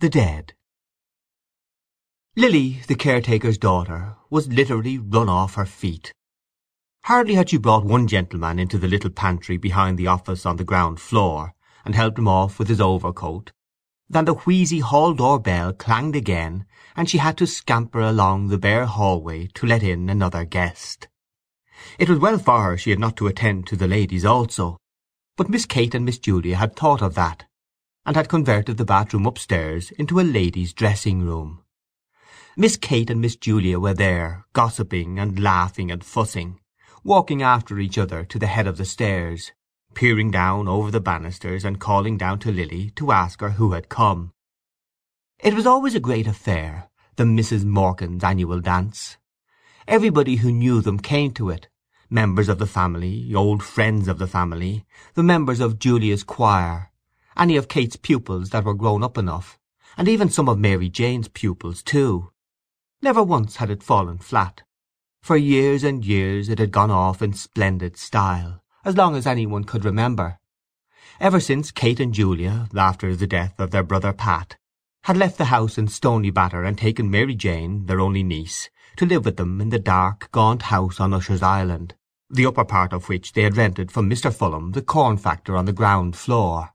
The Dead Lily, the caretaker's daughter, was literally run off her feet. Hardly had she brought one gentleman into the little pantry behind the office on the ground floor, and helped him off with his overcoat, than the wheezy hall-door bell clanged again, and she had to scamper along the bare hallway to let in another guest. It was well for her she had not to attend to the ladies also, but Miss Kate and Miss Julia had thought of that, and had converted the bathroom upstairs into a ladies' dressing-room. Miss Kate and Miss Julia were there, gossiping and laughing and fussing, walking after each other to the head of the stairs, peering down over the banisters and calling down to Lily to ask her who had come. It was always a great affair, the Misses Morkan's annual dance. Everybody who knew them came to it, members of the family, old friends of the family, the members of Julia's choir, any of Kate's pupils that were grown up enough, and even some of Mary Jane's pupils too. Never once had it fallen flat. For years and years it had gone off in splendid style, as long as any one could remember. Ever since Kate and Julia, after the death of their brother Pat, had left the house in Stoneybatter and taken Mary Jane, their only niece, to live with them in the dark, gaunt house on Usher's Island, the upper part of which they had rented from Mr. Fulham, the corn factor on the ground floor.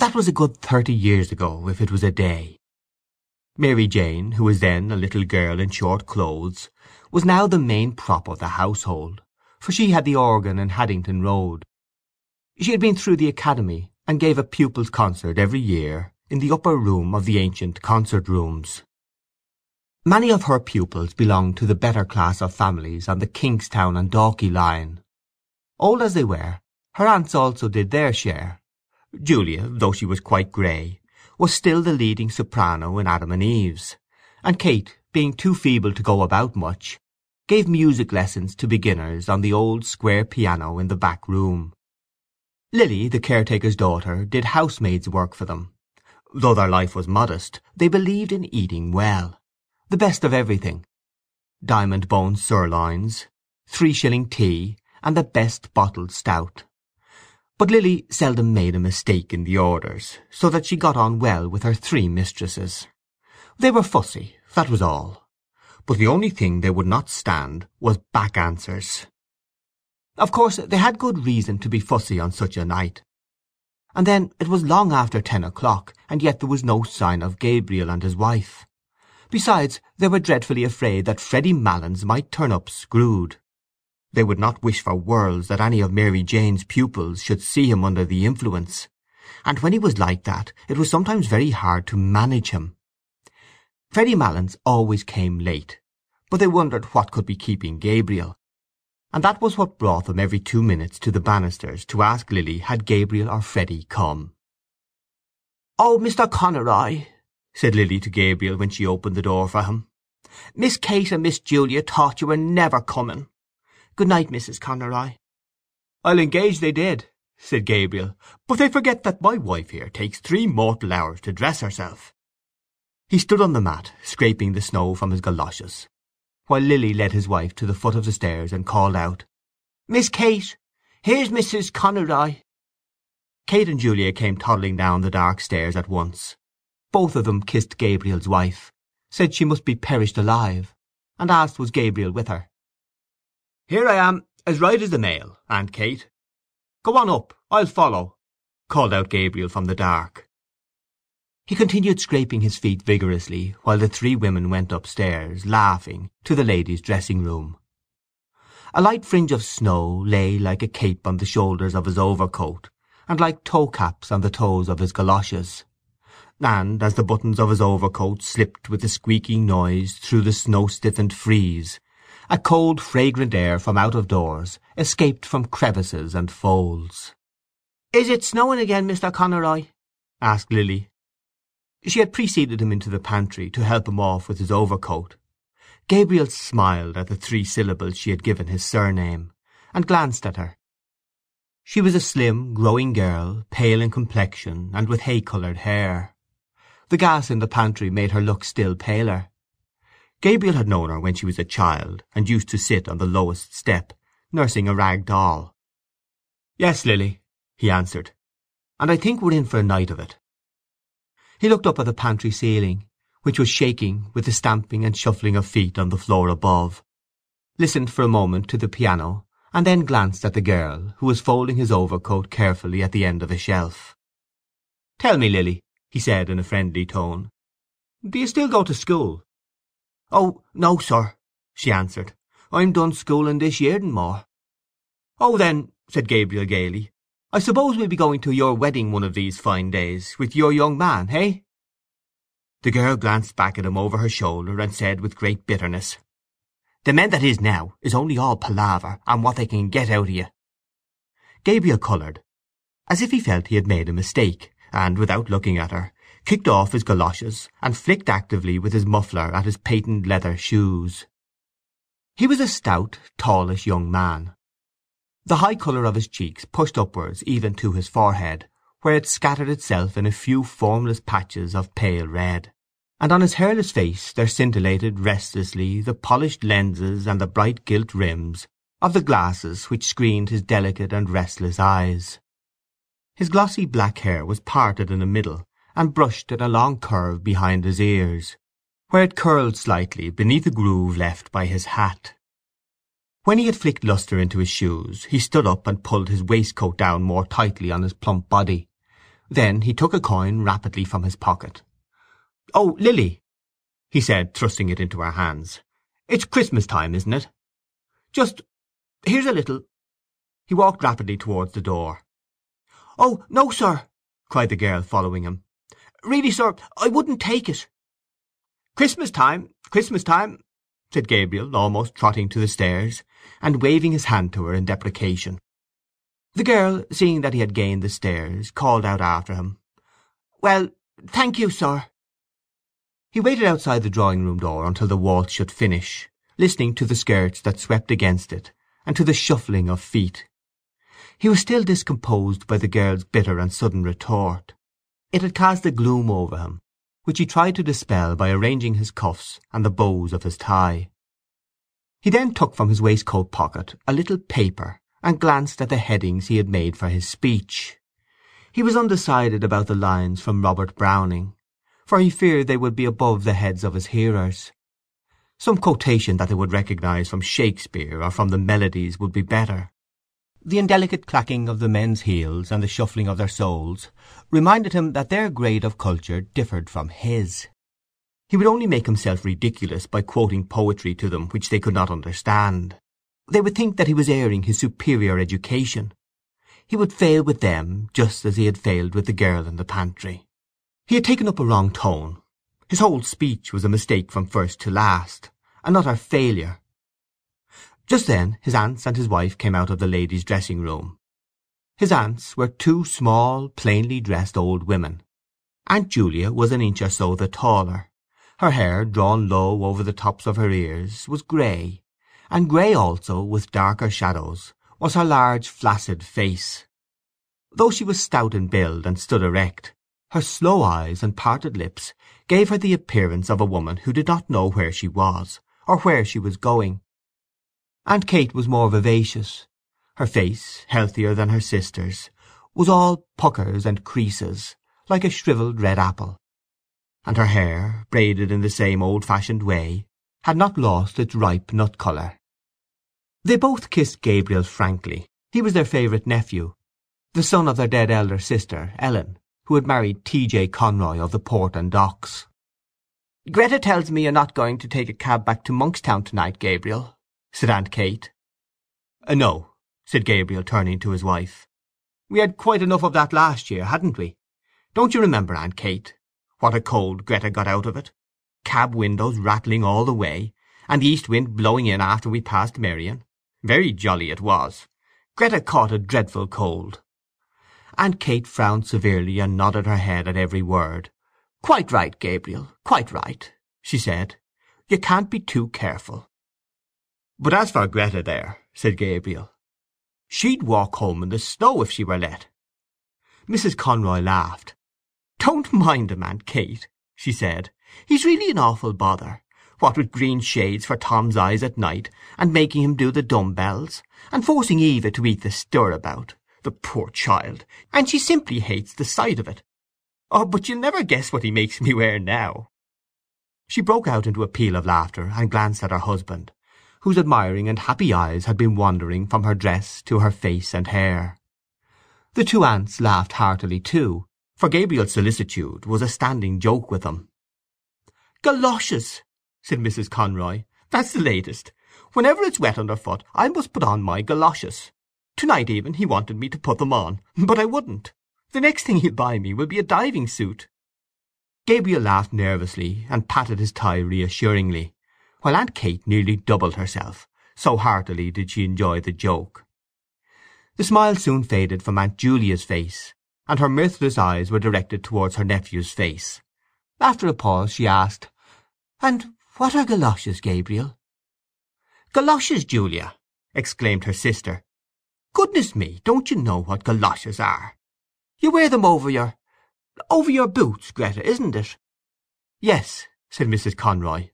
That was a good thirty years ago, if it was a day. Mary Jane, who was then a little girl in short clothes, was now the main prop of the household, for she had the organ in Haddington Road. She had been through the academy, and gave a pupils' concert every year in the upper room of the ancient concert rooms. Many of her pupils belonged to the better class of families on the Kingstown and Dalkey line. Old as they were, her aunts also did their share. Julia, though she was quite grey, was still the leading soprano in Adam and Eve's, and Kate, being too feeble to go about much, gave music lessons to beginners on the old square piano in the back room. Lily, the caretaker's daughter, did housemaid's work for them. Though their life was modest, they believed in eating well, the best of everything. Diamond bone sirloins, three-shilling tea, and the best bottled stout. But Lily seldom made a mistake in the orders, so that she got on well with her three mistresses. They were fussy, that was all. But the only thing they would not stand was back answers. Of course they had good reason to be fussy on such a night. And then it was long after ten o'clock, and yet there was no sign of Gabriel and his wife. Besides, they were dreadfully afraid that Freddy Malins might turn up screwed. They would not wish for worlds that any of Mary Jane's pupils should see him under the influence, and when he was like that it was sometimes very hard to manage him. Freddy Malins always came late, but they wondered what could be keeping Gabriel, and that was what brought them every two minutes to the banisters to ask Lily had Gabriel or Freddy come. "Oh, Mr. Conroy," said Lily to Gabriel when she opened the door for him. "Miss Kate and Miss Julia thought you were never coming. Good night, Mrs. Conroy." "I'll engage they did," said Gabriel. "But they forget that my wife here takes three mortal hours to dress herself." He stood on the mat, scraping the snow from his goloshes, while Lily led his wife to the foot of the stairs and called out, "Miss Kate, here's Mrs. Conroy." Kate and Julia came toddling down the dark stairs at once. Both of them kissed Gabriel's wife, said she must be perished alive, and asked was Gabriel with her. "Here I am, as right as the mail, Aunt Kate. Go on up, I'll follow," called out Gabriel from the dark. He continued scraping his feet vigorously while the three women went upstairs, laughing, to the ladies' dressing-room. A light fringe of snow lay like a cape on the shoulders of his overcoat, and like toe-caps on the toes of his goloshes. And as the buttons of his overcoat slipped with a squeaking noise through the snow-stiffened frieze, a cold fragrant air from out of doors escaped from crevices and folds. "Is it snowing again, Mr. Conroy?" asked Lily. She had preceded him into the pantry to help him off with his overcoat. Gabriel smiled at the three syllables she had given his surname, and glanced at her. She was a slim, growing girl, pale in complexion, and with hay-coloured hair. The gas in the pantry made her look still paler. Gabriel had known her when she was a child, and used to sit on the lowest step, nursing a rag doll. "Yes, Lily," he answered. "And I think we're in for a night of it." He looked up at the pantry ceiling, which was shaking with the stamping and shuffling of feet on the floor above, listened for a moment to the piano, and then glanced at the girl, who was folding his overcoat carefully at the end of a shelf. "Tell me, Lily," he said in a friendly tone, "do you still go to school?" "Oh, no, sir," she answered. "I'm done schooling this year and more." "Oh, then," said Gabriel gaily, "I suppose we'll be going to your wedding one of these fine days, with your young man, hey?" The girl glanced back at him over her shoulder, and said with great bitterness, "The men that is now is only all palaver, and what they can get out of you." Gabriel coloured, as if he felt he had made a mistake, and, without looking at her, kicked off his goloshes and flicked actively with his muffler at his patent leather shoes. He was a stout, tallish young man. The high colour of his cheeks pushed upwards even to his forehead, where it scattered itself in a few formless patches of pale red, and on his hairless face there scintillated restlessly the polished lenses and the bright gilt rims of the glasses which screened his delicate and restless eyes. His glossy black hair was parted in the middle and brushed in a long curve behind his ears, where it curled slightly beneath a groove left by his hat. When he had flicked lustre into his shoes he stood up and pulled his waistcoat down more tightly on his plump body. Then he took a coin rapidly from his pocket. "Oh, Lily," he said, thrusting it into her hands. "It's Christmas time, isn't it? Just here's a little—" He walked rapidly towards the door. "Oh, no, sir!" cried the girl, following him. "Really, sir, I wouldn't take it." "Christmas time, Christmas time!" said Gabriel, almost trotting to the stairs, and waving his hand to her in deprecation. The girl, seeing that he had gained the stairs, called out after him, "Well, thank you, sir." He waited outside the drawing-room door until the waltz should finish, listening to the skirts that swept against it, and to the shuffling of feet. He was still discomposed by the girl's bitter and sudden retort. It had cast a gloom over him, which he tried to dispel by arranging his cuffs and the bows of his tie. He then took from his waistcoat pocket a little paper and glanced at the headings he had made for his speech. He was undecided about the lines from Robert Browning, for he feared they would be above the heads of his hearers. Some quotation that they would recognize from Shakespeare or from the Melodies would be better. The indelicate clacking of the men's heels and the shuffling of their soles reminded him that their grade of culture differed from his. He would only make himself ridiculous by quoting poetry to them which they could not understand. They would think that he was airing his superior education. He would fail with them just as he had failed with the girl in the pantry. He had taken up a wrong tone. His whole speech was a mistake from first to last, an utter failure. Just then his aunts and his wife came out of the ladies' dressing-room. His aunts were two small, plainly dressed old women. Aunt Julia was an inch or so the taller, her hair, drawn low over the tops of her ears, was grey, and grey also, with darker shadows, was her large flaccid face. Though she was stout in build and stood erect, her slow eyes and parted lips gave her the appearance of a woman who did not know where she was, or where she was going. Aunt Kate was more vivacious. Her face, healthier than her sister's, was all puckers and creases, like a shrivelled red apple and her hair, braided in the same old-fashioned way, had not lost its ripe nut-colour. They both kissed Gabriel frankly. He was their favourite nephew, the son of their dead elder sister, Ellen, who had married T. J. Conroy of the Port and Docks. "Greta tells me you're not going to take a cab back to Monkstown to-night, Gabriel," said Aunt Kate. Uh, "No," said Gabriel, turning to his wife. "We had quite enough of that last year, hadn't we? Don't you remember, Aunt Kate? What a cold Greta got out of it! Cab windows rattling all the way, and the east wind blowing in after we passed Merrion. Very jolly it was. Greta caught a dreadful cold. Aunt Kate frowned severely and nodded her head at every word. "Quite right, Gabriel, quite right," she said. "You can't be too careful." "But as for Greta there," said Gabriel, "she'd walk home in the snow if she were let." Mrs. Conroy laughed. "Don't mind him, Aunt Kate," she said. "He's really an awful bother, what with green shades for Tom's eyes at night, and making him do the dumb bells, and forcing Eva to eat the stirabout, the poor child, and she simply hates the sight of it. Oh, but you'll never guess what he makes me wear now. She broke out into a peal of laughter and glanced at her husband, whose admiring and happy eyes had been wandering from her dress to her face and hair. The two aunts laughed heartily too, for Gabriel's solicitude was a standing joke with them. "Galoshes!" said Mrs. Conroy. "That's the latest. Whenever it's wet underfoot I must put on my galoshes. To night even he wanted me to put them on, but I wouldn't. The next thing he'll buy me will be a diving suit." Gabriel laughed nervously, and patted his tie reassuringly, while Aunt Kate nearly doubled herself, so heartily did she enjoy the joke. The smile soon faded from Aunt Julia's face, and her mirthless eyes were directed towards her nephew's face. After a pause she asked, "And what are galoshes, Gabriel?" "Galoshes, Julia!" exclaimed her sister. "Goodness me, don't you know what galoshes are? You wear them over your—over your boots, Greta, isn't it?" "Yes," said Mrs. Conroy.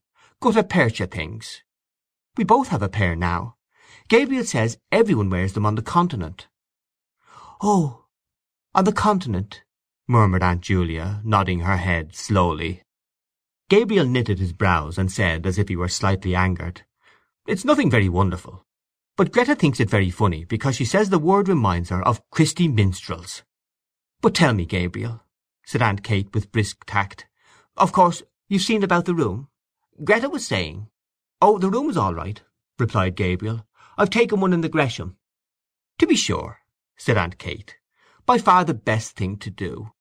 "Gutta percha things. We both have a pair now. Gabriel says every one wears them on the Continent." "Oh, on the Continent," murmured Aunt Julia, nodding her head slowly. Gabriel knitted his brows and said, as if he were slightly angered, "It's nothing very wonderful, but Greta thinks it very funny because she says the word reminds her of Christy Minstrels. But tell me, Gabriel," said Aunt Kate with brisk tact, "of course you've seen about the room? Greta was saying—" "Oh, the room is all right," replied Gabriel. "I've taken one in the Gresham." "To be sure," said Aunt Kate. "By far the best thing to do.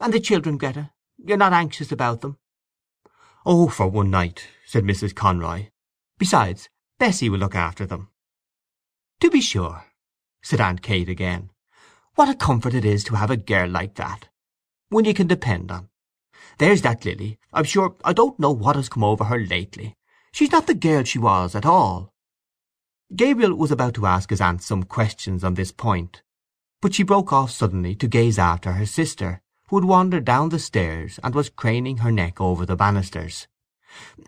And the children, Greta? You're not anxious about them?" "Oh, for one night," said Mrs. Conroy. "Besides, Bessie will look after them." "To be sure," said Aunt Kate again. What a comfort it is to have a girl like that—one you can depend on. There's that Lily, I'm sure I don't know what has come over her lately. She's not the girl she was at all." Gabriel was about to ask his aunt some questions on this point, but she broke off suddenly to gaze after her sister, who had wandered down the stairs and was craning her neck over the banisters.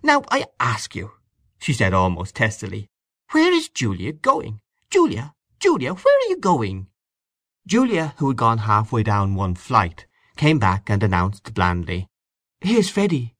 "Now I ask you," she said almost testily, "where is Julia going? Julia, Julia, where are you going?" Julia, who had gone half way down one flight, came back and announced blandly, "Here's Freddy."